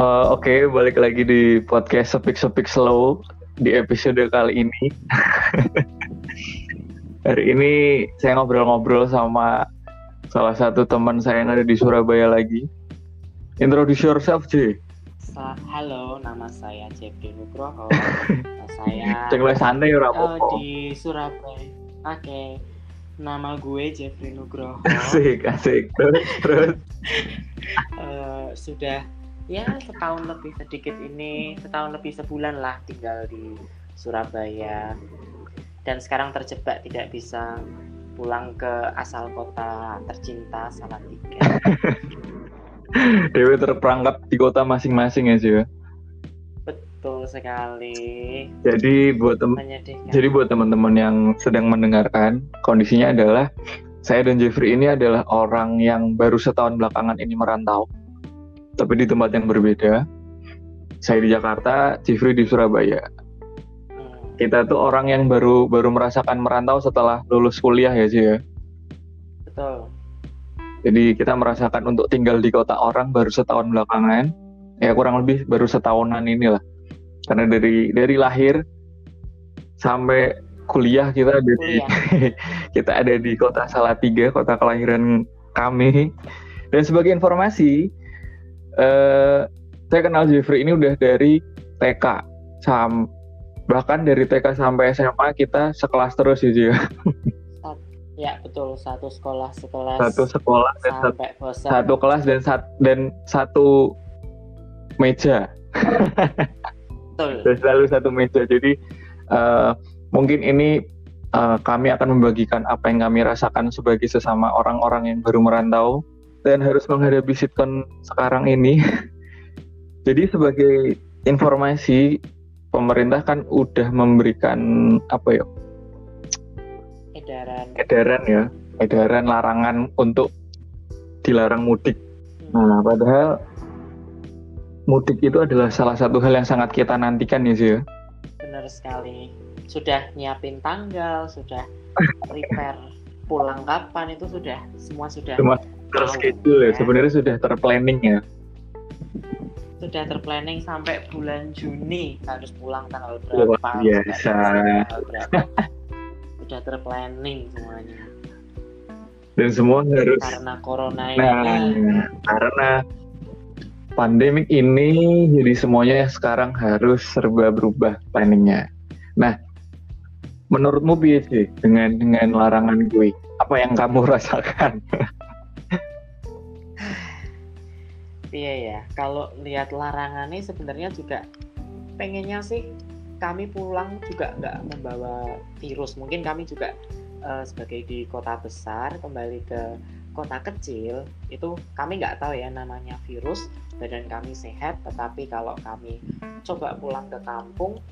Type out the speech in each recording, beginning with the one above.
Uh, Oke, okay, balik lagi di podcast Sepik Sepik Slow di episode kali ini. Hari ini saya ngobrol-ngobrol sama salah satu teman saya yang ada di Surabaya lagi. Introduce yourself, J. Halo, nama saya Jeffrey Nugroho. saya Cek santai ora uh, di Surabaya. Oke. Okay. Nama gue Jeffrey Nugroho. Asik, asik. Terus, terus. uh, sudah ya setahun lebih sedikit ini setahun lebih sebulan lah tinggal di Surabaya dan sekarang terjebak tidak bisa pulang ke asal kota tercinta Salatiga. Dewi terperangkap di kota masing-masing ya sih. Betul sekali. Jadi buat tem jadi buat teman-teman yang sedang mendengarkan kondisinya adalah saya dan Jeffrey ini adalah orang yang baru setahun belakangan ini merantau tapi di tempat yang berbeda. Saya di Jakarta, Cifri di Surabaya. Kita tuh orang yang baru baru merasakan merantau setelah lulus kuliah ya sih ya. Betul. Jadi kita merasakan untuk tinggal di kota orang baru setahun belakangan. Ya kurang lebih baru setahunan inilah. Karena dari dari lahir sampai kuliah kita ada di kita ada di kota Salatiga, kota kelahiran kami. Dan sebagai informasi, uh, saya kenal Jeffrey ini udah dari TK sam bahkan dari TK sampai SMA kita sekelas terus ya Ya betul satu sekolah sekelas satu sekolah dan sampai satu, satu kelas dan sat, dan satu meja. betul. dan selalu satu meja. Jadi uh, mungkin ini uh, kami akan membagikan apa yang kami rasakan sebagai sesama orang-orang yang baru merantau dan harus menghadapi sitkon sekarang ini. Jadi sebagai informasi pemerintah kan udah memberikan apa ya? Edaran. Edaran ya, edaran larangan untuk dilarang mudik. Hmm. Nah, padahal mudik itu adalah salah satu hal yang sangat kita nantikan ya sih ya. Benar sekali. Sudah nyiapin tanggal, sudah prepare pulang kapan itu sudah semua sudah semua terschedule ya. Sebenarnya sudah terplanning ya. Sudah terplanning sampai bulan Juni harus pulang tanggal berapa? Luar biasa. sudah terplanning semuanya. Dan semua harus karena corona ini. Nah, karena pandemik ini jadi semuanya sekarang harus serba berubah planningnya. Nah, menurutmu sih dengan dengan larangan gue? Apa yang kamu rasakan? Iya ya, kalau lihat larangannya sebenarnya juga pengennya sih kami pulang juga nggak membawa virus. Mungkin kami juga uh, sebagai di kota besar kembali ke kota kecil itu kami nggak tahu ya namanya virus. Badan kami sehat, tetapi kalau kami coba pulang ke kampung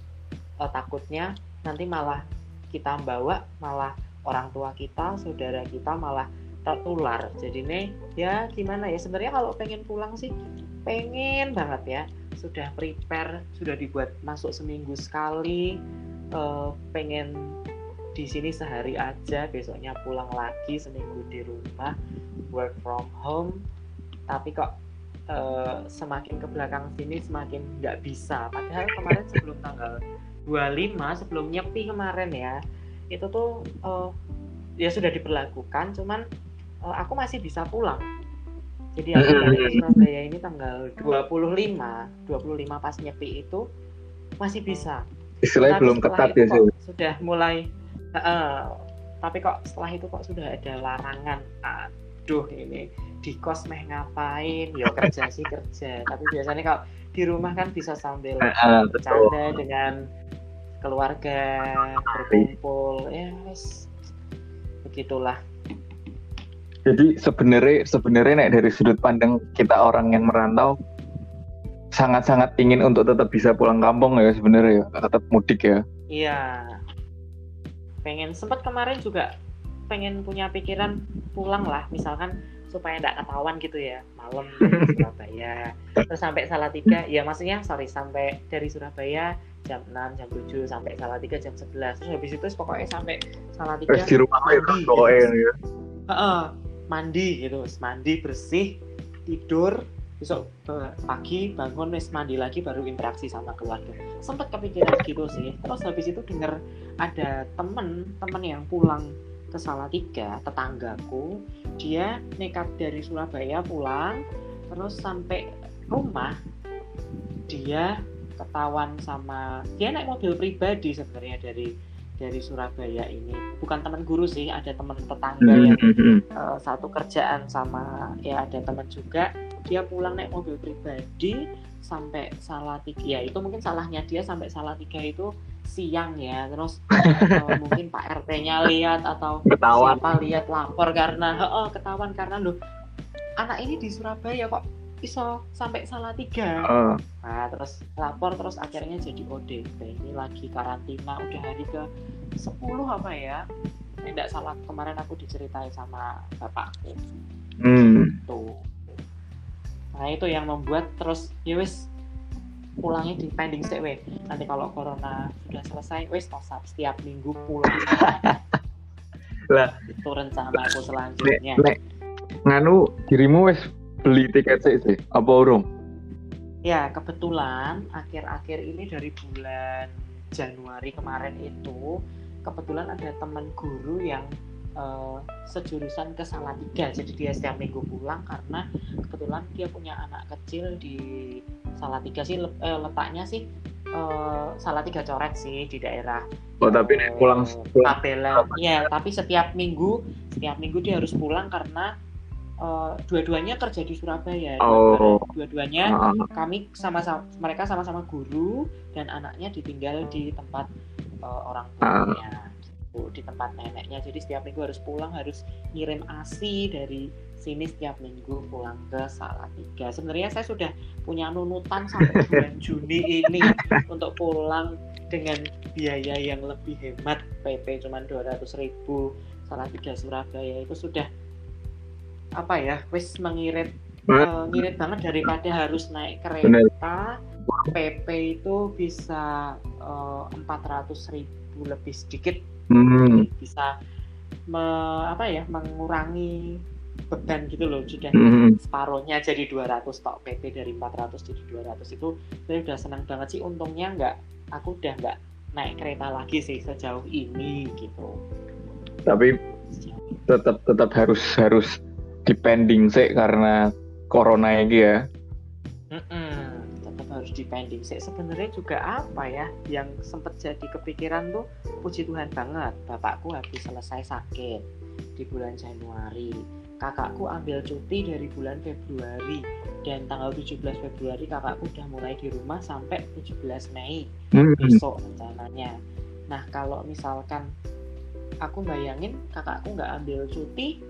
uh, takutnya nanti malah kita bawa malah orang tua kita, saudara kita malah tertular jadi nih ya gimana ya? Sebenarnya kalau pengen pulang sih pengen banget ya. Sudah prepare sudah dibuat masuk seminggu sekali. Uh, pengen di sini sehari aja besoknya pulang lagi seminggu di rumah work from home. Tapi kok uh, semakin ke belakang sini semakin nggak bisa. Padahal kemarin sebelum tanggal 25 sebelum nyepi kemarin ya itu tuh uh, ya sudah diperlakukan cuman uh, aku masih bisa pulang. Jadi aku dari Surabaya ini tanggal 25 25 pas nyepi itu masih bisa. Istilahnya belum ketat ya sih sudah mulai uh, tapi kok setelah itu kok sudah ada larangan aduh ini di kos meh ngapain? Ya kerja sih kerja. Tapi biasanya kalau di rumah kan bisa sambil uh, bercanda dengan keluarga berkumpul. Ya yes. begitulah jadi sebenarnya sebenarnya nek dari sudut pandang kita orang yang merantau sangat-sangat ingin untuk tetap bisa pulang kampung ya sebenarnya ya, tetap mudik ya. Iya. Pengen sempat kemarin juga pengen punya pikiran pulang lah misalkan supaya tidak ketahuan gitu ya malam dari Surabaya terus sampai Salatiga ya maksudnya sorry sampai dari Surabaya jam 6 jam 7 sampai Salatiga jam 11 terus habis itu pokoknya sampai Salatiga di rumah ya pokoknya ya uh, mandi gitu mandi bersih tidur besok pagi bangun wis mandi lagi baru interaksi sama keluarga. Sempet kepikiran gitu sih. Terus habis itu denger ada temen temen yang pulang ke Salatiga tetanggaku dia nekat dari Surabaya pulang terus sampai rumah dia ketahuan sama dia naik mobil pribadi sebenarnya dari dari Surabaya ini. Bukan teman guru sih ada teman tetangga yang uh, satu kerjaan sama ya ada teman juga. Dia pulang naik mobil pribadi sampai salah tiga ya itu mungkin salahnya dia sampai salah tiga itu siang ya. Terus uh, mungkin Pak RT-nya lihat atau ketahuan. siapa lihat lapor karena oh, ketahuan karena loh anak ini di Surabaya kok iso sampai salah tiga. Uh, nah terus lapor terus akhirnya jadi ODP ini lagi karantina udah hari ke 10 apa ya? Tidak salah kemarin aku diceritain sama bapakku. Hmm. tuh nah itu yang membuat terus ya wis pulangnya di pending sih weh. Nanti kalau corona sudah selesai wis tosap setiap minggu pulang. Lah. itu rencana aku selanjutnya. Nek nganu dirimu wes beli tiket sih sih apa urung? Ya, kebetulan akhir-akhir ini dari bulan Januari kemarin itu kebetulan ada teman guru yang eh, sejurusan ke Salatiga. Jadi dia setiap minggu pulang karena kebetulan dia punya anak kecil di Salatiga sih le- eh, letaknya sih eh, Salatiga coret sih di daerah Oh tapi nek pulang eh, pulang Kapela. Iya, tapi setiap minggu setiap minggu dia harus pulang karena eh, dua-duanya kerja di Surabaya. Oh. Dua-duanya Ah, kami sama-sama mereka sama-sama guru dan anaknya ditinggal di tempat uh, orang tuanya gitu, di tempat neneknya. Jadi setiap minggu harus pulang harus ngirim asi dari sini setiap minggu pulang ke Salatiga. Sebenarnya saya sudah punya nunutan sampai bulan Juni ini untuk pulang dengan biaya yang lebih hemat PP cuma 200 ribu. Salatiga Surabaya itu sudah apa ya wis mengirit eh, ngirit banget daripada harus naik kereta PP itu bisa empat ratus ribu lebih sedikit. Hmm. bisa me- apa ya mengurangi beban gitu loh sudah Hmm. separuhnya jadi 200 tok PP dari 400 jadi 200 itu. Saya udah senang banget sih untungnya nggak aku udah nggak naik kereta lagi sih sejauh ini gitu. Tapi tetap tetap harus harus depending sih karena corona ini ya. Mm-mm, tetap harus dipending sih sebenarnya juga apa ya yang sempat jadi kepikiran tuh puji Tuhan banget bapakku habis selesai sakit di bulan Januari kakakku ambil cuti dari bulan Februari dan tanggal 17 Februari kakakku udah mulai di rumah sampai 17 Mei Hmm. besok rencananya nah kalau misalkan aku bayangin kakakku nggak ambil cuti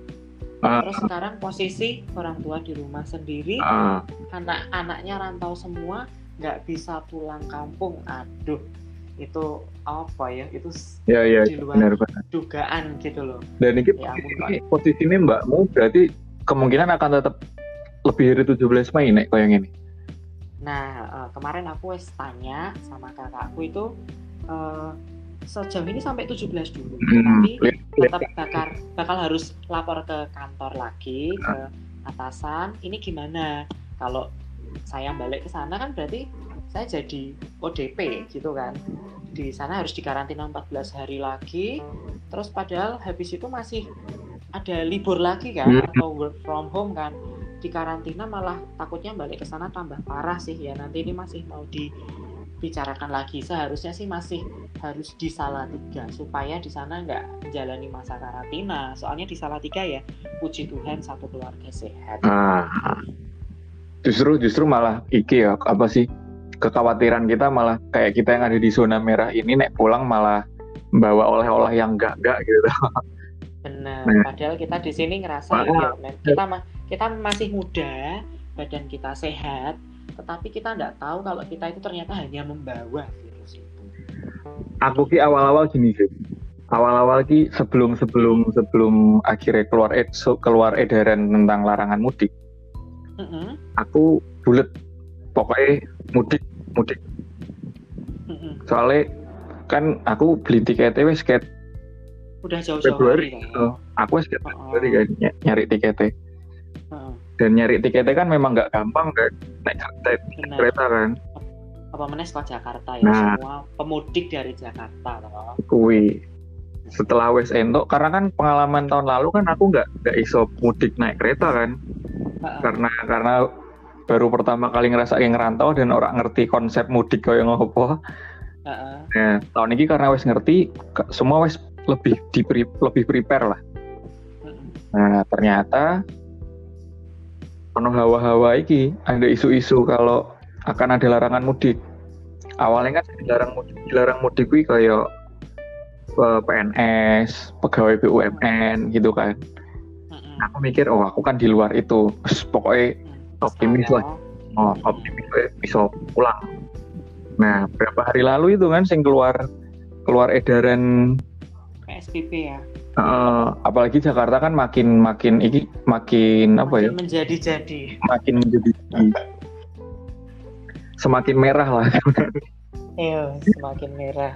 Ah. terus sekarang posisi orang tua di rumah sendiri Ah, anak-anaknya rantau semua nggak bisa pulang kampung aduh itu apa ya itu ya ya di luar benar benar. dugaan gitu loh Dan ini Ya posisi, posisinya mbakmu berarti kemungkinan akan tetap lebih dari 17 Mei nek kayak ini. nah eh, kemarin aku wes tanya sama kakakku itu eh, sejauh ini sampai 17 dulu Hmm. tapi tetap bakal bakal harus lapor ke kantor lagi ke atasan. Ini gimana? Kalau saya balik ke sana kan berarti saya jadi ODP gitu kan. Di sana harus dikarantina 14 hari lagi. Terus padahal habis itu masih ada libur lagi kan Hmm. atau work from home kan. Di karantina malah takutnya balik ke sana tambah parah sih ya. Nanti ini masih mau dibicarakan lagi seharusnya sih masih harus di Salatiga supaya di sana nggak menjalani masa karantina soalnya di Salatiga ya puji Tuhan satu keluarga sehat Ah. Justru justru malah iki ya apa sih kekhawatiran kita malah kayak kita yang ada di zona merah ini nek pulang malah bawa oleh-oleh yang enggak enggak gitu. benar Nah. padahal kita di sini ngerasa ya, kita kita masih muda badan kita sehat tetapi kita nggak tahu kalau kita itu ternyata hanya membawa virus itu Aku ki awal-awal gini sih. Awal-awal ki sebelum sebelum sebelum akhirnya keluar ed, keluar edaran tentang larangan mudik, Mm-mm, aku bulet pokoknya mudik mudik mm-mm. soalnya kan aku beli tiketnya wes udah jauh-jauh Februari gitu. aku wes ket Oh, Februari kan ny- nyari tiketnya. Dan nyari tiketnya kan memang nggak gampang kan? Naik, kereta kan? Apa meneh sekolah Jakarta ya Nah. semua pemudik dari Jakarta toh. kui. Setelah wes entuk karena kan pengalaman tahun lalu kan aku nggak nggak iso mudik naik kereta kan? Karena karena baru pertama kali ngerasa yang ngerantau dan orang ngerti konsep mudik kayak ngopo. Heeh. nah tahun ini karena wes ngerti ke- semua wes lebih di lebih prepare lah. Nah ternyata penuh hawa-hawa iki ada isu-isu kalau akan ada larangan mudik. Awalnya kan dilarang mudik dilarang mudik kuwi kayak eh, PNS pegawai BUMN gitu kan. Aku mikir oh aku kan di luar itu. Terus pokoknya optimis lah. oh optimis gue bisa pulang. Nah berapa hari lalu itu kan sing keluar keluar edaran PSBB ya. eh, apalagi Jakarta kan makin makin iki makin apa ya Makin menjadi-jadi. makin menjadi semakin merah lah Iya, semakin merah.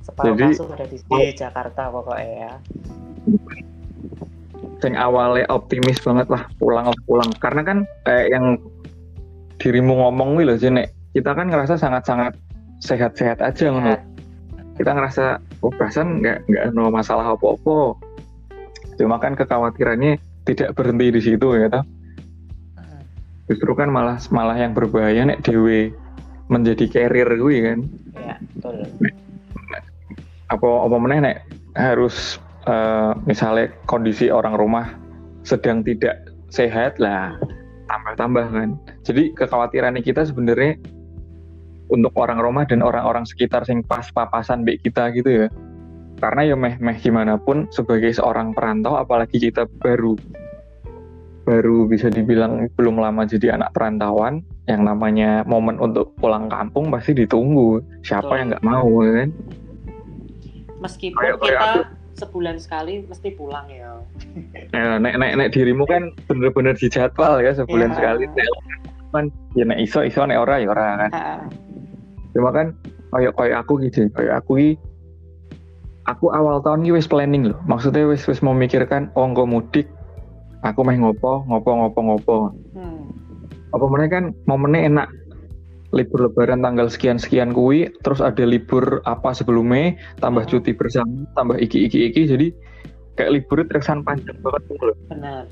Separuh Jadi- kasus ada di, di Jakarta pokoknya ya. sing awalnya optimis banget lah pulang pulang karena kan kayak yang dirimu ngomong wih loh Nek kita kan ngerasa sangat-sangat sehat-sehat aja ngono Sehat. kita ngerasa oh perasaan nggak nggak ada masalah apa-apa cuma kan kekhawatirannya tidak berhenti di situ ya toh. Heeh. justru kan malah malah yang berbahaya nek dewe menjadi carrier gue kan Ya, betul. apa apa meneh nek harus eh, misalnya kondisi orang rumah sedang tidak sehat lah tambah-tambah kan jadi kekhawatiran kita sebenarnya untuk orang rumah dan orang-orang sekitar sing pas papasan baik kita gitu ya karena ya meh meh gimana pun sebagai seorang perantau apalagi kita baru baru bisa dibilang belum lama jadi anak perantauan yang namanya momen untuk pulang kampung pasti ditunggu siapa Betul. yang nggak mau kan Meskipun Kayak- kayak kita aku- sebulan sekali mesti pulang ya. Ya, nek nek nek dirimu kan bener-bener dijadwal ya sebulan Iya. sekali. Kan ya nek iso iso nek ora ya ora kan. Cuma kan kayak kayak aku gitu, kayak aku ini aku awal tahun ini wis planning loh. Maksudnya wis wis memikirkan oh engko mudik aku meh ngopo, ngopo ngopo ngopo. Hmm. Apa mereka kan momennya enak libur lebaran tanggal sekian-sekian kui terus ada libur apa sebelumnya tambah Hmm. cuti bersama tambah iki iki iki jadi kayak liburnya terkesan panjang banget tuh loh Benar.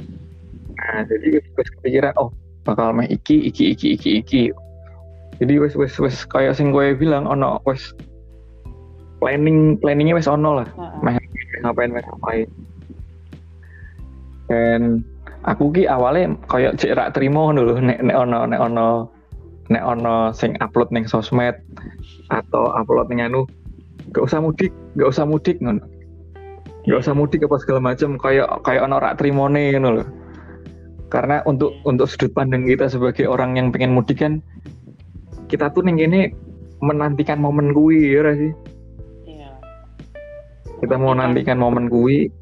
Nah, jadi wis kepikiran oh bakal meh iki iki iki iki iki. Jadi wis wis wis kayak sing gue bilang ono wis planning planningnya wis ono lah Heeh. Meh. ngapain meh ngapain. Dan aku ki awalnya kayak cek rak terima dulu nek nek ono nek ono nek ono sing upload ning sosmed atau upload ning anu gak usah mudik gak usah mudik ngono gak usah mudik apa segala macam kayak kayak ono rak trimone ngono loh karena untuk untuk sudut pandang kita sebagai orang yang pengen mudik kan kita tuh ning ini menantikan momen kuwi ya sih? Iya. kita mau nantikan momen kuwi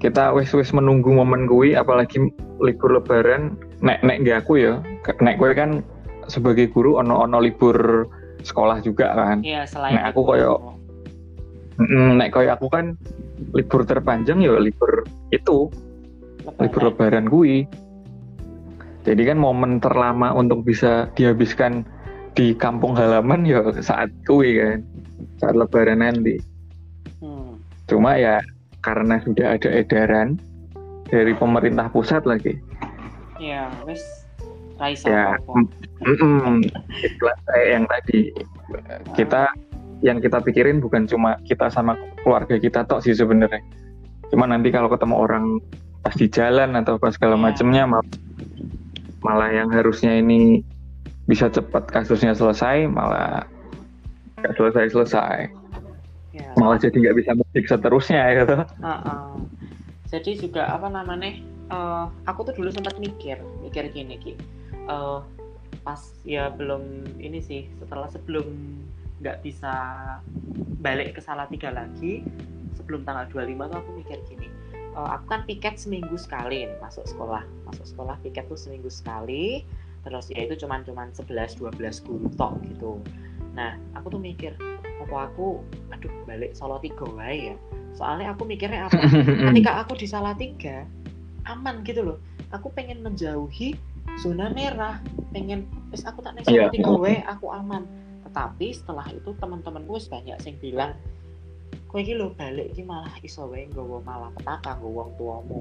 kita wis wis menunggu momen kuwi apalagi libur lebaran nek nek nggak aku ya nek gue kan sebagai guru ono ono libur sekolah juga kan. Iya, selain Nek aku koyo- nek koyo aku kan libur terpanjang ya libur itu libur lebaran kuwi jadi kan momen terlama untuk bisa dihabiskan di kampung halaman ya saat kuwi kan saat lebaran nanti Hmm. Cuma ya karena sudah ada edaran dari pemerintah pusat lagi. Iya, wis Raisa Ya, apa. Mm-mm. Istilah kayak yang tadi kita yang kita pikirin bukan cuma kita sama keluarga kita tok sih sebenarnya. Cuma nanti kalau ketemu orang pas di jalan atau pas segala Ya. macamnya malah yang harusnya ini bisa cepat kasusnya selesai malah nggak selesai selesai Ya. malah jadi nggak bisa mudik seterusnya gitu. Heeh. Jadi juga apa namanya? eh, aku tuh dulu sempat mikir, mikir gini ki. Eh, pas ya belum ini sih setelah sebelum nggak bisa balik ke Salatiga lagi sebelum tanggal 25 tuh aku mikir gini eh, aku kan piket seminggu sekali nih masuk sekolah. Masuk sekolah piket tuh seminggu sekali terus ya itu cuman cuman 11 12 guru tok gitu. Nah aku tuh mikir apa aku? Aduh balik Solo Tiga wae ya. Soalnya aku mikirnya apa? Ketika aku di Salatiga aman gitu loh. Aku pengen menjauhi zona merah. Pengen wis aku tak nek Iya. tiga wae aku aman. Tetapi setelah itu teman-temanku banyak sing bilang kowe iki lho balik iki malah iso wae nggawa malah petaka nggawa wong tuamu.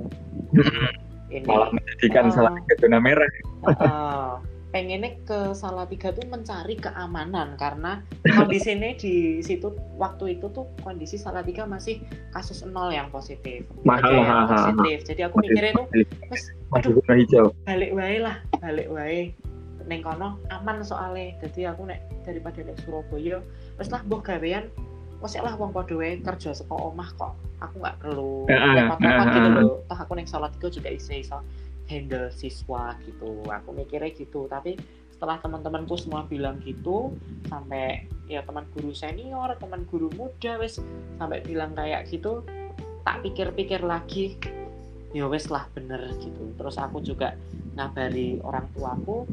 Ini. Malah menjadikan Ah. salah satu zona merah. Heeh. pengennya ke Salatiga tuh mencari keamanan karena kondisinya di situ waktu itu tuh kondisi Salatiga masih kasus nol yang positif. Mahal, mahal, mahal. positif. jadi aku mikirnya tuh masih zona hijau. balik wae lah balik wae. Neng kono aman soalnya. Jadi aku nek daripada nek Surabaya wes lah mbok gawean wes lah wong padha wae kerja saka omah kok. Aku nggak perlu Heeh, repot-repot gitu heeh. loh toh aku neng Salatiga juga iso iso handle siswa gitu. Aku mikirnya gitu. Tapi setelah teman-temanku semua bilang gitu sampai ya teman guru senior teman guru muda wes sampai bilang kayak gitu tak pikir-pikir lagi ya wes lah bener gitu. Terus aku juga ngabari orang tuaku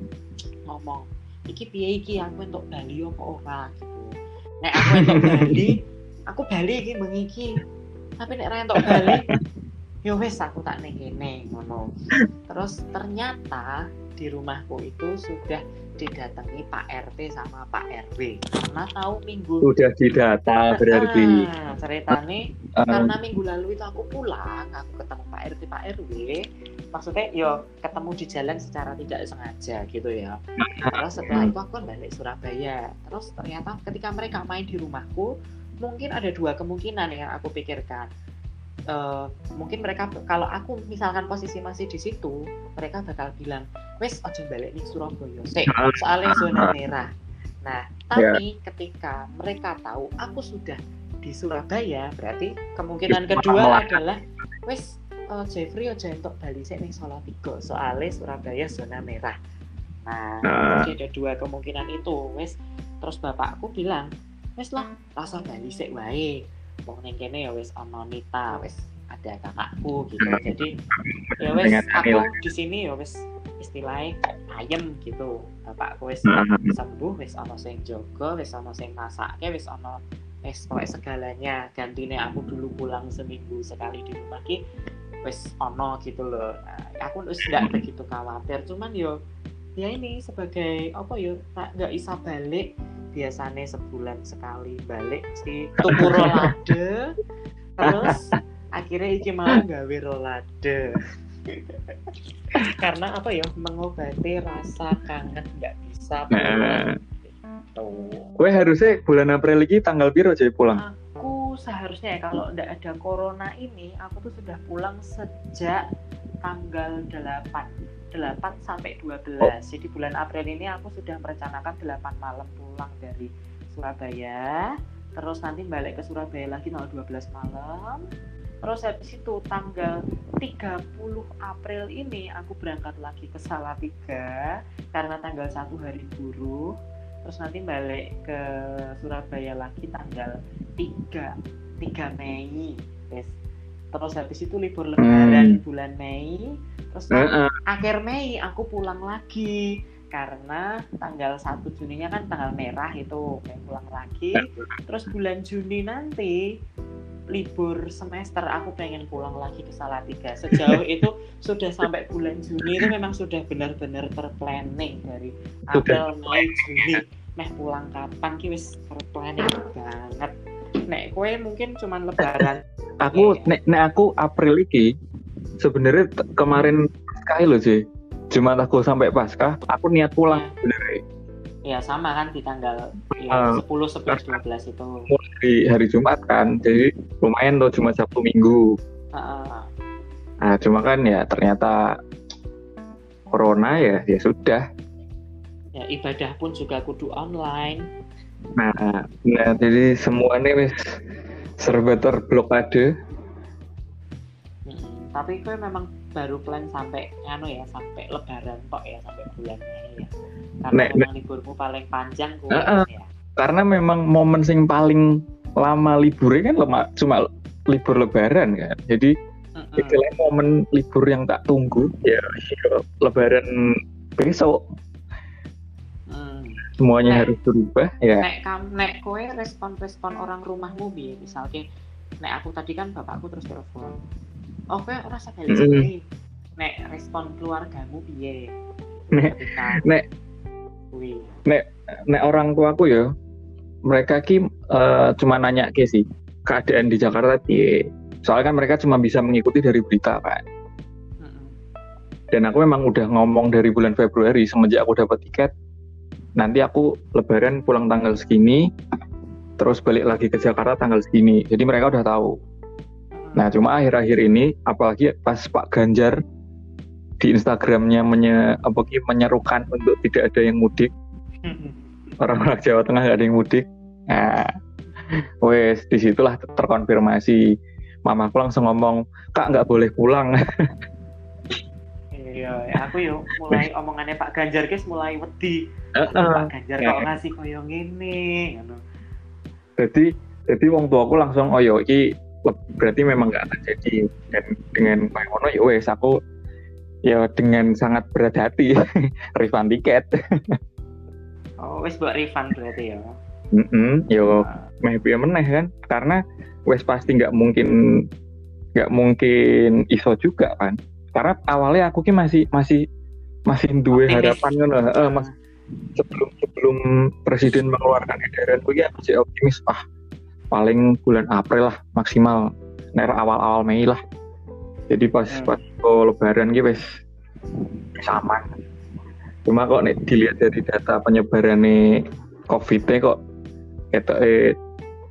ngomong iki piye iki? Aku untuk Bali apa ora? Gitu nek aku untuk Bali aku Bali iki mengiki tapi nek ra untuk Bali ya wes aku tak ning kene ngono. Terus ternyata di rumahku itu sudah didatangi Pak RT sama Pak RW karena tahu minggu udah didata berarti. Ah, ceritanya Eh, karena minggu lalu itu aku pulang aku ketemu Pak RT Pak RW maksudnya yo ketemu di jalan secara tidak sengaja gitu ya. Terus setelah itu aku kan balik Surabaya. Terus ternyata ketika mereka main di rumahku mungkin ada dua kemungkinan yang aku pikirkan. Eh, mungkin mereka kalau aku misalkan posisi masih di situ mereka bakal bilang wes ojo balik nih Surabaya. Sik soalnya zona merah. Nah tapi ketika mereka tahu aku sudah di Surabaya berarti kemungkinan kedua adalah wes eh, Jeffrey aja untuk balik sik ning Salatiga. Soalnya Surabaya zona merah. Nah Nah. ada dua kemungkinan itu. Wes terus bapakku bilang wes lah rasa balik sik wae. Wong ning kene ya wes ono Nita wes ada kakakku gitu. Jadi ya wes aku di sini ya wes istilahnya ayem gitu. Bapakku wes Nah. sembuh wes ono sing jaga wes ono sing masake wes ono wes pokoknya segalanya. Gantine aku dulu pulang seminggu sekali di rumah ki wes ono gitu loh. Nah, aku wes nggak begitu khawatir. Cuman yo ya ini sebagai apa yo tak nggak bisa balik. Biasanya sebulan sekali balik si tuku rolade. Terus akhirnya iki malah gawe rolade. Karena apa ya mengobati rasa kangen nggak bisa pulang gitu. Gue harusnya bulan April ini tanggal biru aja pulang. aku seharusnya ya kalau nggak ada corona ini aku tuh sudah pulang sejak tanggal 8 8 sampai 12 jadi bulan April ini aku sudah merencanakan 8 malam pulang dari Surabaya. Terus nanti balik ke Surabaya lagi tanggal 12 malam. Terus habis itu tanggal 30 April ini aku berangkat lagi ke Salatiga karena tanggal satu hari buruh terus nanti balik ke Surabaya lagi tanggal 3 3 Mei. Yes. terus habis itu libur lebaran bulan Mei. Terus Heeh. akhir Mei aku pulang lagi. Karena tanggal 1 Juninya kan tanggal merah itu pengen pulang lagi. Terus bulan Juni nanti libur semester aku pengen pulang lagi ke Salatiga. Sejauh itu sudah sampai bulan Juni itu memang sudah benar-benar terplanning dari April Mei Juni. Meh pulang kapan ki? Wis terplanning banget. Nek kue mungkin cuman lebaran. Aku Iya. nek nek aku April iki sebenarnya kemarin pasca loh sih. Jumat aku sampai pasca, aku niat pulang sebenarnya. Ya sama kan di tanggal ya, 10 11 12 itu. Di hari Jumat kan. Jadi lumayan tuh cuma Sabtu Minggu. Heeh. Nah, cuma kan ya ternyata corona ya ya sudah. ya ibadah pun juga kudu online Nah, nah jadi semuanya wis serba terblokade. Mm-mm. tapi gue memang baru plan sampai anu ya sampai lebaran kok ya sampai bulan Mei ya karena Nek- memang liburku paling panjang gue Heeh. ya Karena memang momen sing paling lama liburnya kan lema- cuma libur lebaran kan. Jadi Mm-mm. istilahnya momen libur yang tak tunggu ya, ya lebaran besok Mm. semuanya Nek. harus berubah ya. nek kam nek kowe respon-respon orang rumahmu bi misalnya nek aku tadi kan bapakku terus telepon oh kowe ora usah balik Mm. sini nek respon keluargamu piye nek nek nek nek orang tuaku ya mereka ki uh, cuma nanya ke sih keadaan di Jakarta piye. Soalnya kan mereka cuma bisa mengikuti dari berita kan. Dan aku memang udah ngomong dari bulan Februari semenjak aku dapat tiket nanti aku lebaran pulang tanggal segini terus balik lagi ke Jakarta tanggal segini. Jadi mereka udah tahu. Nah cuma akhir-akhir ini apalagi pas Pak Ganjar di Instagramnya menye, apa, menyerukan untuk tidak ada yang mudik orang-orang Jawa Tengah gak ada yang mudik. Nah wes di situlah terkonfirmasi. Mamaku langsung ngomong kak nggak boleh pulang. Iya ya aku yuk mulai omongannya Pak Ganjar guys mulai wedi. Uh, uh, Pak Ganjar kok ngasih koyo ngene jadi jadi wong tua aku langsung oh yo iki berarti memang nggak akan jadi dan dengan Pak ya wes aku ya dengan sangat berat hati refund tiket oh wes buat refund berarti ya. Mm -hmm, yo uh. meh meneh kan? Karena wes pasti nggak mungkin nggak mungkin iso juga kan? Karena awalnya aku ki masih masih masih dua harapan kan uh, mas sebelum sebelum presiden mengeluarkan edaran aku ya masih optimis. Ah paling bulan April lah maksimal. Ner awal-awal Mei lah. Jadi pas hmm. pas oh, lebaran gitu wes sama cuma kok nih dilihat dari data penyebaran nih covid kok itu eh,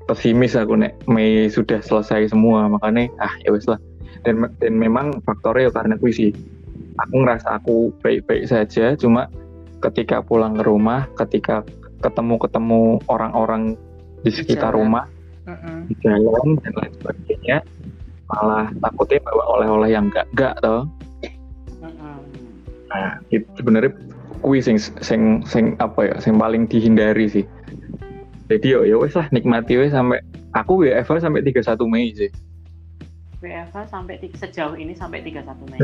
pesimis aku nek Mei sudah selesai semua makanya ah ya wes lah dan dan memang faktornya ya karena gue sih aku ngerasa aku baik-baik saja cuma ketika pulang ke rumah ketika ketemu-ketemu orang-orang di sekitar jalan. rumah uh-uh. di jalan dan lain sebagainya malah takutnya bawa oleh-oleh yang enggak enggak toh uh-uh. nah itu sebenarnya kui sing sing sing apa ya sing paling dihindari sih jadi yo ya wes lah nikmati wes sampai aku WFH sampai 31 Mei sih WFH sampai sejauh ini sampai 31 Mei.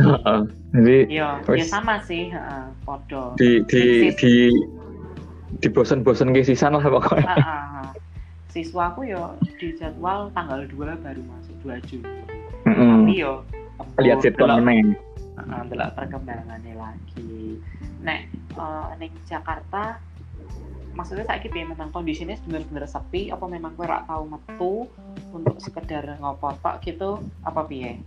Jadi iya, ya sama sih, uh, podo. Di di di di bosen-bosen ke sisan lah pokoknya. Uh, uh, uh. Siswa aku yo di jadwal tanggal 2 baru masuk 2 Juni. Mm -hmm. Tapi yo lihat situ meneng. Heeh, delok perkembangannya lagi. Nek uh, ning Jakarta maksudnya saya ya memang kondisinya benar-benar sepi apa memang gue rak tahu metu untuk sekedar ngopo pak gitu apa piye?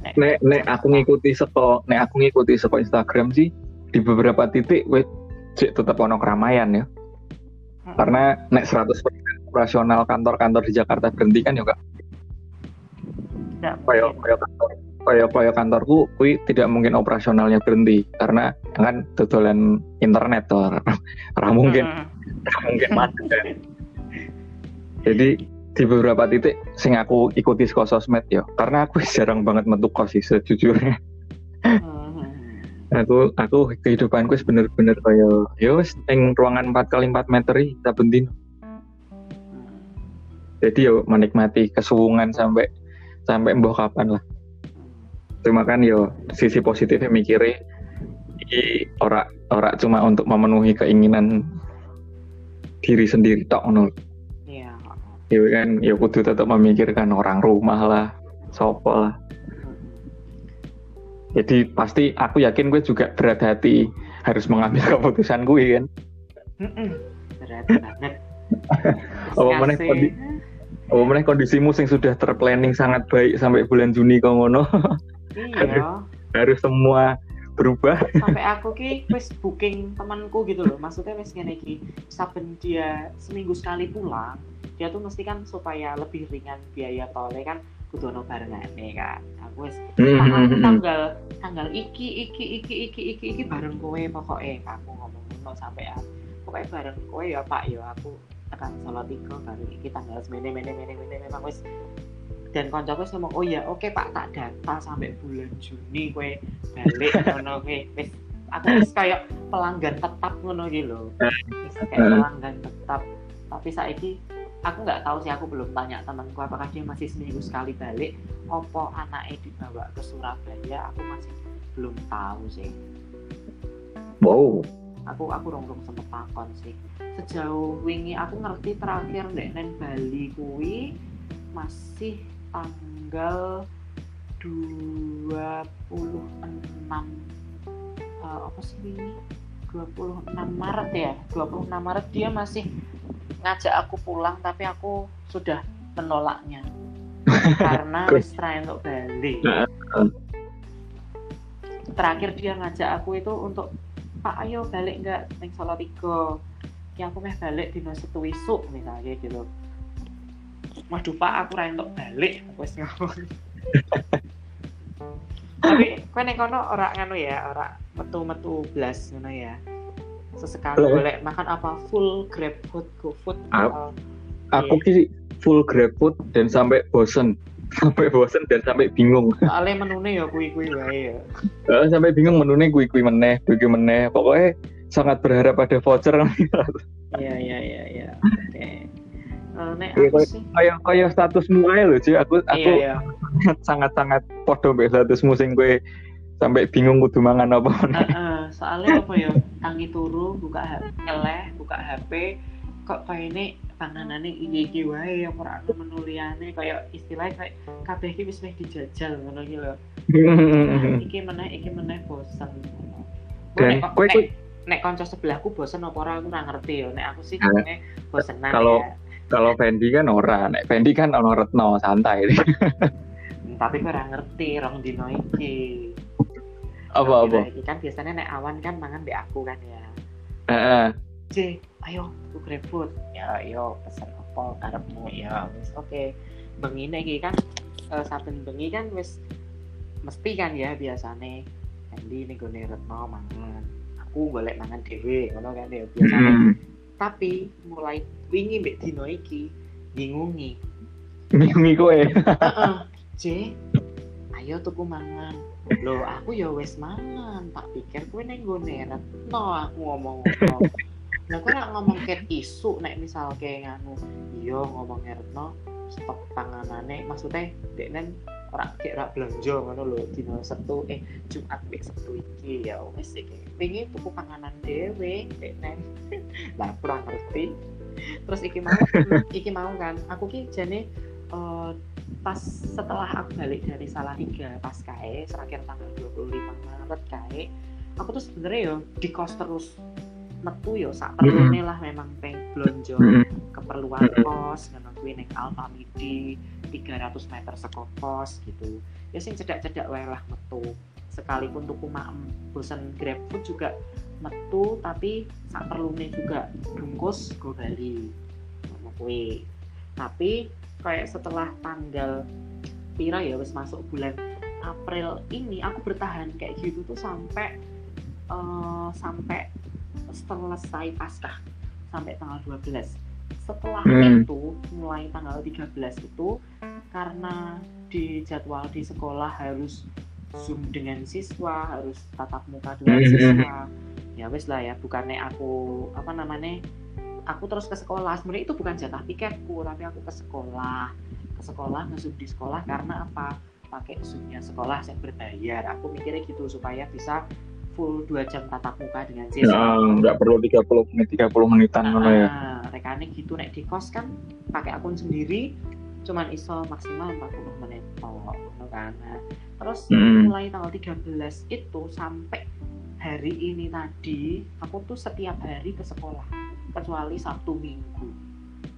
Nek nek, nek aku ngikuti seko nek aku ngikuti seko Instagram sih di beberapa titik wait cek tetap ono keramaian ya. Hmm. karena nek 100% operasional kantor-kantor di Jakarta berhenti kan juga ya kayak kayak kantor kayak kantorku kui tidak mungkin operasionalnya berhenti karena kan tutulan internet tuh orang mungkin. Hmm. Mungkin mati kan. Jadi di beberapa titik sing aku ikuti sekolah sosmed ya karena aku jarang banget metu kos sih sejujurnya. Hmm. aku aku kehidupanku bener-bener kayak ya wes ing ruangan 4 kali 4 meter kita bentin jadi yo menikmati kesuwungan sampai sampai mbah kapan lah cuma kan yo sisi positifnya mikirnya ini ora ora cuma untuk memenuhi keinginan diri sendiri tok ngono. Iya. Ya kan ya kudu tetap memikirkan orang rumah lah, sopo lah. Jadi pasti aku yakin gue juga berat hati harus mengambil keputusan gue kan. Berat banget. apa mana kondisi, apa mana kondisimu yang sudah terplanning sangat baik sampai bulan Juni kau ngono. Iya. harus, harus semua berubah. Sampai aku ki wis booking temanku gitu loh. Maksudnya wis ngene ki saben dia seminggu sekali pulang dia tuh mesti kan supaya lebih ringan biaya tolnya kan kudu ono barengane kan. Aku wis mm tanggal tanggal iki iki iki iki iki iki bareng kowe pokoknya kamu ngomong ngono sampai aku. Pokoknya bareng kowe ya Pak ya aku tekan Solo tiga baru iki tanggal semene mene mene mene memang wis dan koncoku ngomong oh ya oke okay, pak tak data sampai bulan Juni kue balik. Ngono kue wis aku wis kayak pelanggan tetap ngono gitu loh kayak pelanggan tetap. Tapi saiki aku nggak tahu sih aku belum tanya temanku apakah dia masih seminggu sekali balik opo anaknya dibawa ke Surabaya aku masih belum tahu sih. Wow. Aku aku rong rong sempet takon sih. Sejauh wingi aku ngerti terakhir dek Bali kui masih tanggal 26 uh, apa sih ini? 26 Maret ya? 26 Maret. Dia masih ngajak aku pulang tapi aku sudah menolaknya. Karena wis untuk balik. Terakhir dia ngajak aku itu untuk Pak ayo balik nggak neng Salatiga. Ya aku meh balik di setu isuk misalnya gitu waduh Pak aku ra untuk balik aku wis ngomong tapi kowe ning kono ora nganu ya ora metu-metu blas ngono ya sesekali boleh makan apa full grab food go food aku, aku yeah. full grab food dan sampai bosen sampai bosen dan sampai bingung. Soalnya menune ya kui-kui wae ya. Uh, sampai bingung menune kui-kui meneh, kui-kui meneh. Pokoknya sangat berharap ada voucher. Iya iya iya iya. Oke. Uh, nek iya, aku sih kayak kayak statusmu ae lho, Ci. Aku aku iya, iya. sangat-sangat podo mbek status musim gue sampai bingung kudu mangan apa. Uh, uh, soalnya apa ya? Tangi turu, buka HP, ngeleh, buka HP, kok kayak ini panganane iki iki wae yang ora ono menu liyane kaya istilahnya kayak kabeh iki wis meh dijajal ngono iki lho. iki meneh iki meneh bosen. Dan kowe nek, nek kanca sebelahku bosen apa ora aku ora ngerti ya. Nek aku sih jenenge bosenan kalau ya. Kalau Fendi kan ora, nek Fendi kan ono retno santai. Hmm, tapi ora ngerti rong dino iki. Apa apa? Iki kan biasanya nek awan kan mangan mbek aku kan ya. Heeh. J, ayo tuh GrabFood ya ayo pesan apa karepmu ya wis oke okay. bengi iki kan uh, saben bengi kan wis mesti kan ya biasane Andy nih gue retno mangan aku boleh mangan dewe ngono kan ya biasanya hmm. Tapi mulai wingi mbek dino iki bingungi. Bingungi kowe? Heeh. J ayo tuku mangan. Lo aku ya wes mangan tak pikir kowe neng gue retno aku ngomong ngomong Nah, kok ngomong kayak isu nek misal kayak nganu iya ngomong Retno stok panganane maksudnya nen ora kayak ora belanja ngono lho dina Sabtu eh Jumat mek Sabtu iki. Ya wis iki. Pengen tuku panganan dhewe nen lah kurang ngerti. Terus iki mau iki mau kan? Aku ki jane uh, pas setelah aku balik dari salah tiga pas kae terakhir tanggal 25 Maret kae aku tuh sebenarnya yo di kos terus metu yo sak perlune lah memang peng blonjo keperluan kos ngono kuwi ning Alfamidi 300 meter saka kos gitu. Ya sing cedak-cedak wae lah metu. Sekalipun tuku maem bosan grab food juga metu tapi sak perlune juga bungkus go Bali ngono kuwi. Tapi kayak setelah tanggal pira ya wis masuk bulan April ini aku bertahan kayak gitu tuh sampai uh, sampai selesai pasca sampai tanggal 12 setelah hmm. itu mulai tanggal 13 itu karena di jadwal di sekolah harus zoom dengan siswa harus tatap muka dengan hmm. siswa. Ya wes lah ya bukannya aku apa namanya aku terus ke sekolah. Sebenarnya itu bukan jatah piketku tapi aku ke sekolah. Ke sekolah ngezoom di sekolah karena apa? Pakai zoomnya sekolah saya berbayar. Aku mikirnya gitu supaya bisa full dua jam tatap muka dengan siswa. Ya, nggak perlu 30 menit 30 menitan nah, ya. Rekane gitu nek di kos kan pakai akun sendiri cuman iso maksimal 40 menit oh, kan. Nah, terus hmm. mulai tanggal 13 itu sampai hari ini tadi aku tuh setiap hari ke sekolah kecuali Sabtu Minggu.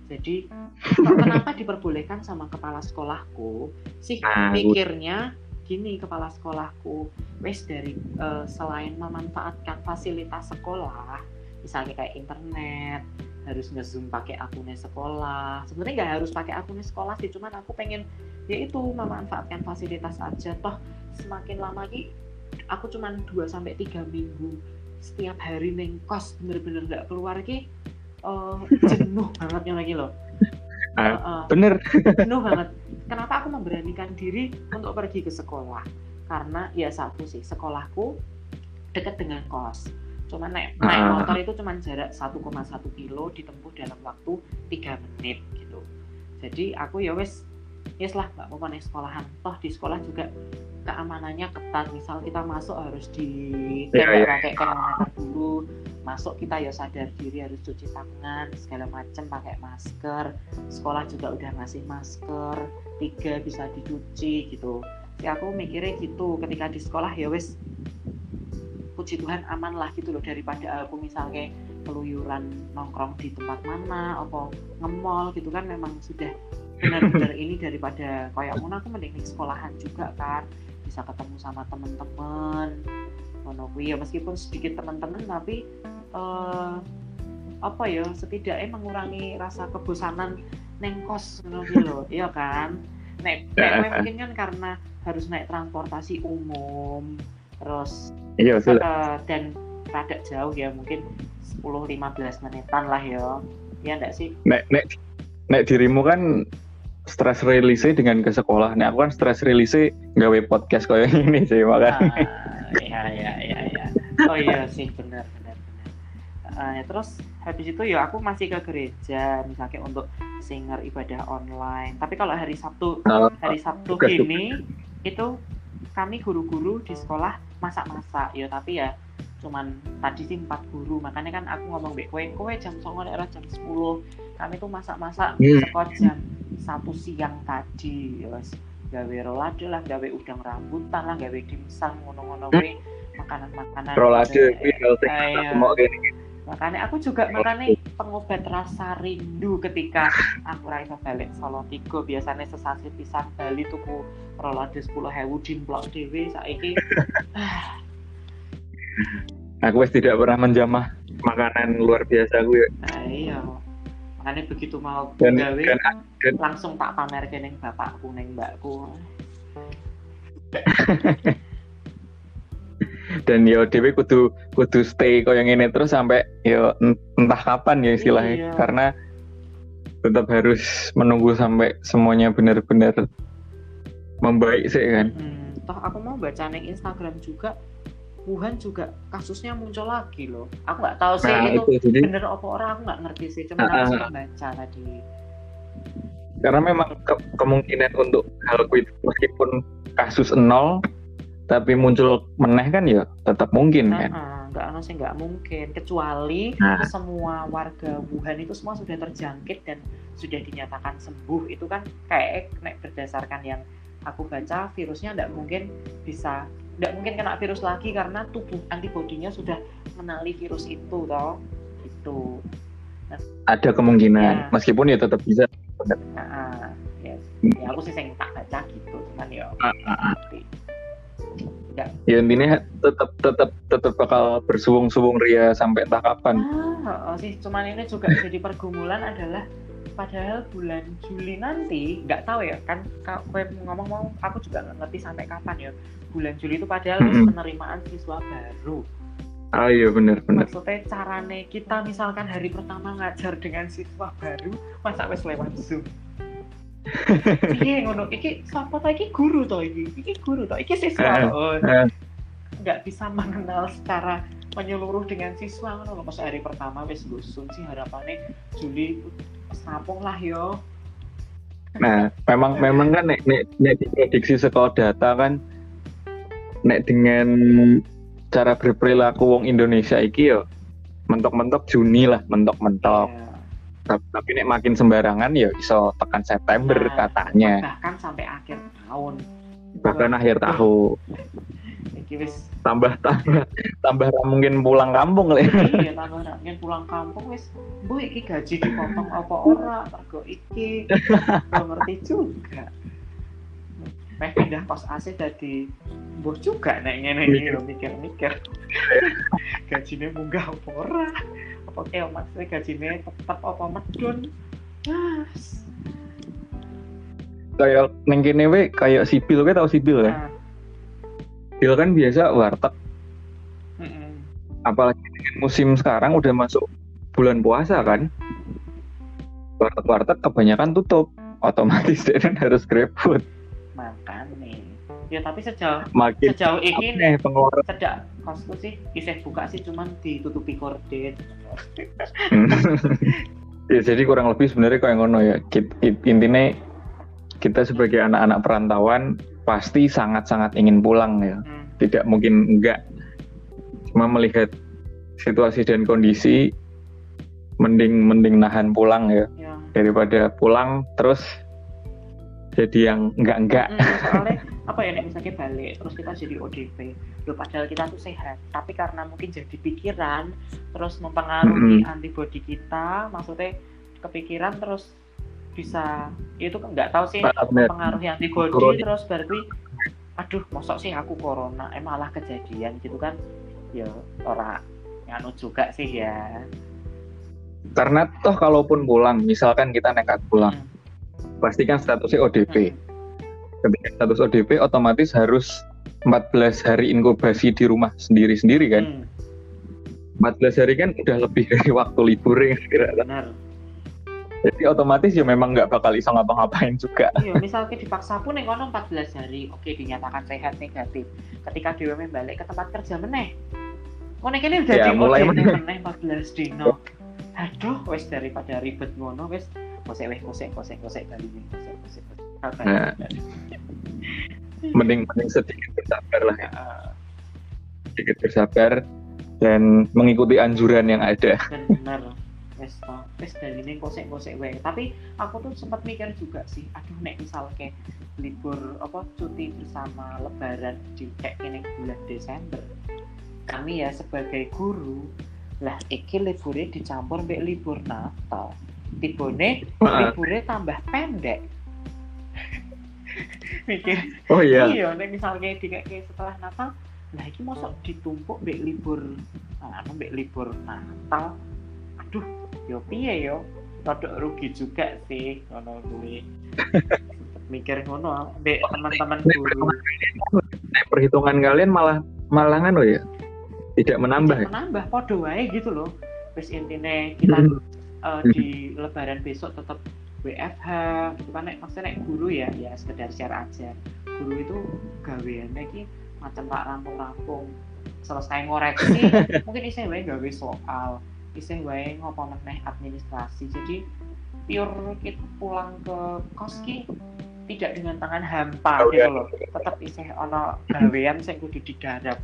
Jadi kenapa diperbolehkan sama kepala sekolahku sih nah, mikirnya gini kepala sekolahku wes dari uh, selain memanfaatkan fasilitas sekolah misalnya kayak internet harus ngezoom pakai akunnya sekolah. Sebenarnya nggak harus pakai akunnya sekolah sih cuman aku pengen ya itu memanfaatkan fasilitas aja. Toh semakin lama lagi aku cuman 2 sampai tiga minggu setiap hari neng kos bener-bener nggak keluar lagi uh, jenuh bangetnya lagi loh. Uh, uh, bener. Jenuh banget kenapa aku memberanikan diri untuk pergi ke sekolah? Karena ya satu sih sekolahku dekat dengan kos. Cuma naik naik uh. motor itu cuma jarak 1,1 kilo ditempuh dalam waktu tiga menit gitu. Jadi aku ya wes yes lah nggak mau naik sekolahan. Toh di sekolah juga keamanannya ketat. Misal kita masuk harus di yeah, yeah. pakai termometer dulu. Masuk kita ya sadar diri harus cuci tangan segala macam pakai masker. Sekolah juga udah ngasih masker tiga bisa dicuci gitu. Si aku mikirnya gitu. Ketika di sekolah ya wes puji Tuhan aman lah gitu loh. Daripada aku misalnya keluyuran nongkrong di tempat mana apa ngemol gitu kan memang sudah benar-benar ini daripada kayak mau aku mending di sekolahan juga kan bisa ketemu sama temen-temen. Ngono ya meskipun sedikit teman-teman tapi uh, apa ya setidaknya mengurangi rasa kebosanan neng kos ngono loh iya kan? Nek nek mungkin kan karena harus naik transportasi umum terus iya, uh, dan rada jauh ya mungkin 10-15 menitan lah ya. Ya enggak sih? Nek nek nek dirimu kan stress release dengan ke sekolah. Nek aku kan stress release gawe podcast kayak ini sih makanya. Ah, iya iya iya ya. oh iya sih benar benar benar. Uh, ya, terus habis itu ya aku masih ke gereja misalnya untuk singer ibadah online. Tapi kalau hari Sabtu oh, hari Sabtu ini itu kami guru-guru di sekolah masak-masak. Ya tapi ya cuman tadi sih empat guru. Makanya kan aku ngomong be kue kue jam songo jam 10 kami tuh masak-masak hmm. sekolah jam satu siang tadi ya gawe rolade lah gawe udang rambutan lah gawe dimsum ngono-ngono kue makanan-makanan rolade makanya aku juga makanya pengobat rasa rindu ketika aku rasa balik Solo Tigo biasanya sesasi pisang Bali tuku rolade sepuluh hewu dimplok dewi saiki. Aku wes tidak pernah menjamah makanan luar biasa gue nah, iya makanya begitu mau dan, gawe dan, dan, langsung tak pamer ke neng bapakku neng mbakku dan yo dewi kudu kudu stay yang ini terus sampai yo entah kapan ya istilahnya iya. karena tetap harus menunggu sampai semuanya benar-benar membaik sih kan. Hmm, toh aku mau baca neng Instagram juga Wuhan juga kasusnya muncul lagi loh. Aku nggak tahu sih nah, itu, itu jadi, bener apa orang aku nggak ngerti sih. Cuma uh, aku baca tadi. Karena memang ke kemungkinan untuk hal itu meskipun kasus nol, tapi muncul meneh kan ya tetap mungkin uh, kan. Nggak uh, sih nggak mungkin kecuali nah. semua warga Wuhan itu semua sudah terjangkit dan sudah dinyatakan sembuh itu kan kayak berdasarkan yang aku baca virusnya nggak mungkin bisa nggak mungkin kena virus lagi karena tubuh antibodinya sudah mengenali virus itu toh. Itu nah, ada kemungkinan ya. meskipun ya tetap bisa. Nah, ya, ya aku sih yang tak baca gitu cuman ya. Ya. ya intinya tetap tetap tetap bakal bersuung-suung ria sampai entah kapan. Ah, oh, sih, cuman ini juga jadi pergumulan adalah padahal bulan Juli nanti nggak tahu ya kan gue ngomong mau aku juga nggak ngerti sampai kapan ya bulan Juli itu padahal mm -hmm. penerimaan siswa baru Ah iya benar benar. Maksudnya carane kita misalkan hari pertama ngajar dengan siswa baru masa wes lewat Zoom. Iya ngono iki sapa ta iki guru to iki? Iki guru to, iki siswa. Oh. Nggak bisa mengenal secara menyeluruh dengan siswa ngono pas hari pertama wes Zoom sih harapannya Juli rampung lah yo nah memang memang kan nek nek, nek diprediksi sekolah data kan nek dengan cara berperilaku wong Indonesia iki yo mentok-mentok Juni lah mentok-mentok. Yeah. tapi nek makin sembarangan ya iso tekan September nah, katanya. bahkan sampai akhir tahun. Bahkan akhir tahun. Wis. Tambah tambah tambah mungkin pulang kampung lah iya tambah mungkin pulang kampung wis. Bu iki gaji dipotong apa ora? Mergo iki? Ngerti juga Meh pindah kos AC jadi bos juga nek ngene iki lho mikir-mikir gajine munggah apa ora apa kayak maksudnya gajine tetap apa medun mas kayak neng kene we kayak sipil we tau sipil ya nah Bil kan biasa warteg. Apalagi musim sekarang udah masuk bulan puasa kan. Warteg-warteg kebanyakan tutup. Otomatis dia kan harus GrabFood. Makan nih. Ya tapi sejauh Makin sejauh ini nih pengeluaran. Sejak kosku sih iseh buka sih cuman ditutupi korden. ya jadi kurang lebih sebenarnya kayak ngono ya. Intinya kita sebagai anak-anak perantauan pasti sangat-sangat ingin pulang ya. Hmm. Tidak mungkin enggak. Cuma melihat situasi dan kondisi mending mending nahan pulang ya. ya. Daripada pulang terus jadi yang enggak-enggak. Hmm, soalnya apa ya nek misalnya balik terus kita jadi ODP loh padahal kita tuh sehat tapi karena mungkin jadi pikiran terus mempengaruhi Mm-mm. antibody kita maksudnya kepikiran terus bisa itu kan nggak tahu sih mempengaruhi antibody Corona. terus berarti aduh mosok sih aku corona eh malah kejadian gitu kan ya orang nganu juga sih ya Karena toh kalaupun pulang, misalkan kita nekat pulang, Hmm. pasti kan statusnya ODP. Hmm. Ketika status ODP otomatis harus 14 hari inkubasi di rumah sendiri-sendiri kan. Hmm, 14 hari kan udah lebih dari waktu libur ya kira benar. Jadi otomatis ya memang nggak bakal bisa ngapa-ngapain juga. iya misalnya dipaksa pun yang kono 14 hari oke dinyatakan sehat negatif. Ketika dewe balik ke tempat kerja meneh. Kono kene udah Ya, di mulai meneh 14 dino. Aduh wes daripada ribet ngono wes. Kosek wes kosek kosek kosek kali ini kosek kosek kosek Nah. Mending mending sedikit bersabar lah ya. Heeh. Sedikit bersabar dan mengikuti anjuran yang ada. bener wes toh wes dari ini kosek kosek wae tapi aku tuh sempat mikir juga sih aduh nek misal kayak libur apa cuti bersama lebaran di kayak ini bulan Desember kami ya sebagai guru lah iki liburnya dicampur mbek libur Natal tibone liburnya tambah pendek mikir Oh iya. iya nek misalnya di kayak setelah Natal lah iki mosok ditumpuk mbek libur anu mbek libur Natal aduh yo piye yo rodok rugi juga sih ngono kuwi mikir ngono mbek teman-teman guru Nek perhitungan kalian malah malah kan ya tidak menambah ya. menambah podo wae gitu loh wis intine kita Hmm. eh, di lebaran besok tetap WFH gitu kan nek maksudnya nek guru ya ya sekedar share aja. Guru itu gaweannya ki macam pak rampung-rampung. Selesai ngoreksi mungkin isih wae gawe soal isih wae ngopo meneh administrasi. Jadi pure kita pulang ke kos ki tidak dengan tangan hampa Oh, gitu iya. loh. Tetap isih ono gawean sing kudu digarap.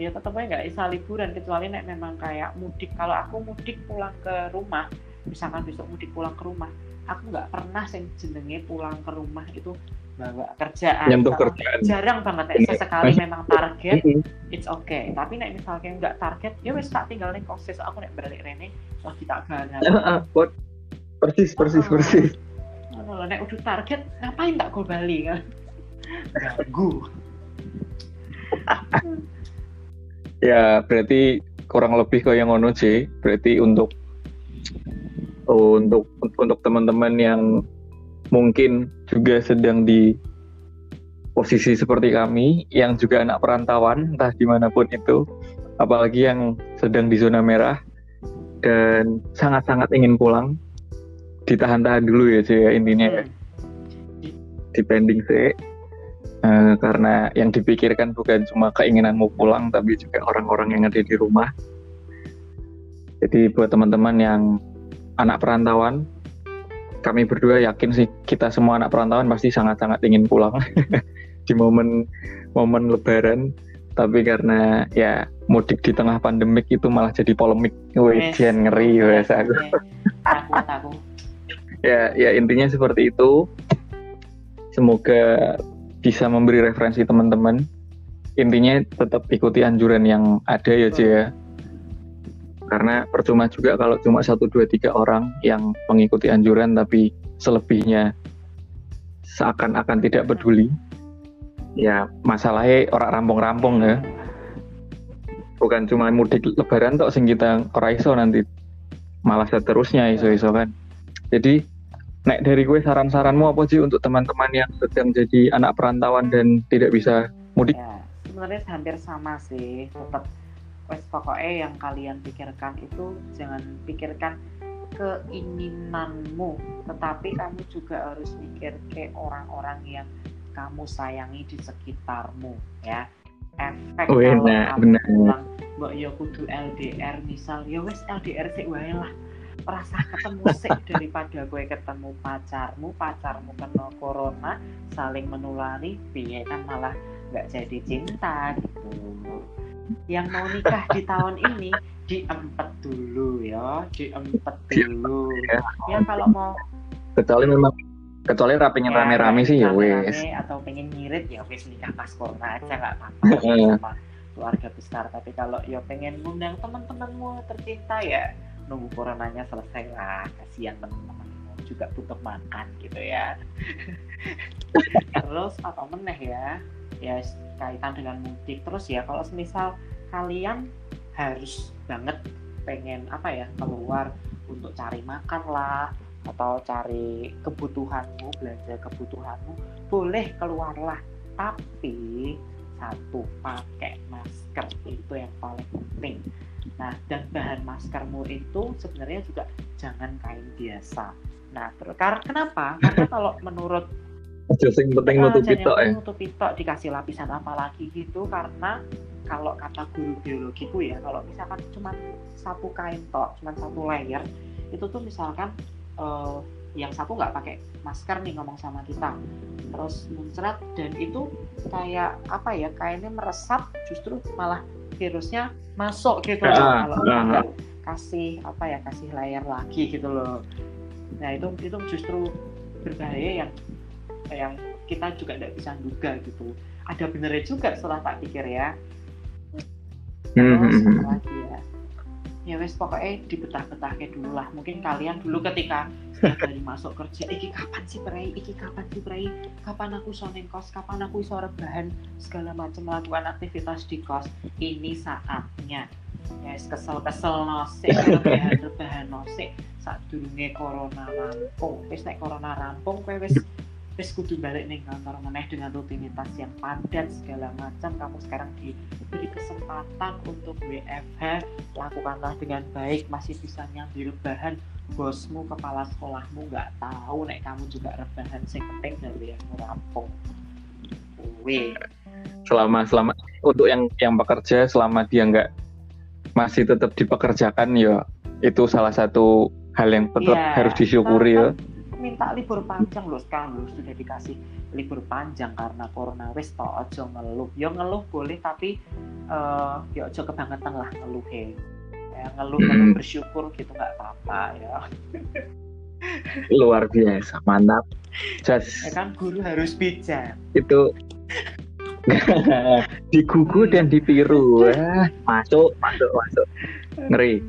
Ya tetap aja nggak bisa liburan kecuali nek memang kayak mudik. Kalau aku mudik pulang ke rumah misalkan besok mudik pulang ke rumah aku nggak pernah sing jenenge pulang ke rumah itu bawa kerjaan. Nyentuh kerjaan. jarang banget nek sesekali memang target it's okay. Tapi nek misalnya nggak target ya wes tak tinggal kos. Aku nek balik rene wah kita Heeh, buat- persis persis Oh. persis. ngono lho nek udah target ngapain tak go Bali? Kan ganggu. Ya berarti kurang lebih kayak ngono sih. Berarti untuk untuk untuk teman-teman yang mungkin juga sedang di posisi seperti kami yang juga anak perantauan entah di mana pun itu apalagi yang sedang di zona merah dan sangat-sangat ingin pulang ditahan-tahan dulu ya sih ya intinya ya. Hmm. depending sih Eh, karena yang dipikirkan bukan cuma keinginanmu pulang tapi juga orang-orang yang ada di rumah jadi buat teman-teman yang anak perantauan. Kami berdua yakin sih kita semua anak perantauan pasti sangat-sangat ingin pulang. Di momen momen lebaran. Tapi karena ya mudik di tengah pandemik itu malah jadi polemik. Jen, ngeri wes aku. takut aku ya ya intinya seperti itu. Semoga bisa memberi referensi teman-teman. Intinya tetap ikuti anjuran yang ada ya Cie ya karena percuma juga kalau cuma satu dua tiga orang yang mengikuti anjuran tapi selebihnya seakan-akan tidak peduli. Ya masalahnya orang rampung-rampung ya. Bukan cuma mudik lebaran tok sing kita ora iso nanti malah seterusnya iso-iso kan. Jadi nek dari gue saran-saranmu apa sih untuk teman-teman yang sedang jadi anak perantauan dan tidak bisa mudik? Ya sebenarnya hampir sama sih tetap wes pokoknya yang kalian pikirkan itu jangan pikirkan keinginanmu tetapi kamu juga harus mikir ke orang-orang yang kamu sayangi di sekitarmu ya. Efek Oh, kalau benar, kamu pulang mbak ya kudu LDR misal. Ya wes LDR sih wae lah. Merasa ketemu sih daripada gue ketemu pacarmu pacarmu kena corona saling menulari piye kan malah nggak jadi cinta gitu yang mau nikah di tahun ini diempet dulu ya diempet dulu. Ya. ya kalau mau kecuali memang kecuali ra pengen Ya, rame-rame sih ya wes atau pengen ngirit ya wes nikah pas corona aja nggak apa-apa sama keluarga besar. Tapi kalau ya pengen ngundang teman-temanmu tercinta ya nunggu coronanya selesai lah. Kasihan teman-temanmu juga butuh makan gitu ya. Terus apa meneh ya? Ya kaitan dengan mudik. Terus ya kalau semisal kalian harus banget pengen apa ya keluar untuk cari makan lah atau cari kebutuhanmu belanja kebutuhanmu boleh keluarlah. Tapi satu pakai masker itu yang paling penting. Nah dan bahan maskermu itu sebenarnya juga jangan kain biasa. Nah terus karena kenapa? Karena kalau menurut sing penting Ah, nutupi jangan tok ya. nutupi tok dikasih lapisan apa lagi gitu karena kalau kata guru biologiku ya kalau misalkan cuma satu kain tok cuma satu layer itu tuh misalkan eh, yang satu nggak pakai masker nih ngomong sama kita. Terus muncrat dan itu kayak apa ya kainnya meresap justru malah virusnya masuk gitu loh. Ah, kalau ah, nggak kasih apa ya kasih layer lagi gitu loh. Nah itu itu justru berbahaya yang yang kita juga tidak bisa duga gitu. Ada benernya juga setelah tak pikir ya terus hmm, hmm. lagi ya? Ya wes pokoknya dibetah-betahnya dulu lah. Mungkin kalian dulu ketika hari masuk kerja iki kapan sih prei iki kapan sih prei kapan aku soning kos? Kapan aku iso rebahan? Segala macam melakukan aktivitas di kos. Ini saatnya. Ya kesel-kesel nosik rebahan rebahan nosik saat durunge corona rampung. Wes nek corona rampung kowe wes wes kudu balik nih kantor meneh dengan rutinitas yang padat segala macam. Kamu sekarang diberi kesempatan untuk WFH lakukanlah dengan baik. Masih bisa nyambil bahan bosmu kepala sekolahmu. Nggak tahu nek kamu juga rebahan sing penting dari yang rampung. Selama selama untuk yang yang bekerja selama dia nggak masih tetap dipekerjakan ya itu salah satu hal yang tetap Iya, harus disyukuri ya minta libur panjang loh sekarang loh sudah dikasih libur panjang karena corona. Wes to ojo ngeluh. Yo ngeluh boleh tapi eh yo ojo kebangetan lah ngeluh ya ngeluh ngeluh bersyukur gitu nggak apa-apa ya. Luar biasa mantap. Just ya kan guru harus bijak. Itu. Digugu dan ditiru. Wah, masuk masuk masuk. Ngeri.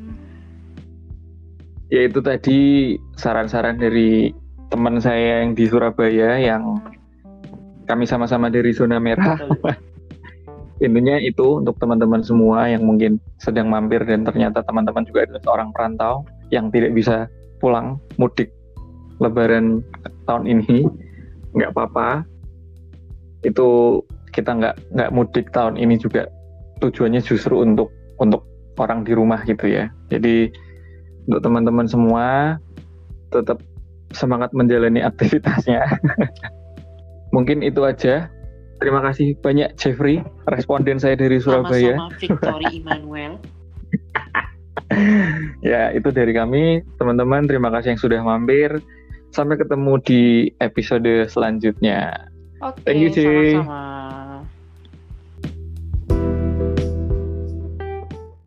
Ya itu tadi saran-saran dari teman saya yang di Surabaya yang kami sama-sama dari zona merah. Intinya itu untuk teman-teman semua yang mungkin sedang mampir dan ternyata teman-teman juga adalah seorang perantau yang tidak bisa pulang mudik lebaran tahun ini nggak apa-apa. Itu kita nggak nggak mudik tahun ini juga. Tujuannya justru untuk untuk orang di rumah gitu ya. Jadi untuk teman-teman semua tetap semangat menjalani aktivitasnya. Mungkin itu aja. Terima kasih banyak Jeffrey responden saya dari Surabaya. Sama-sama Victory Emmanuel. Ya itu dari kami. Teman-teman terima kasih yang sudah mampir. Sampai ketemu di episode selanjutnya. Oke Thank you, Ci. sama-sama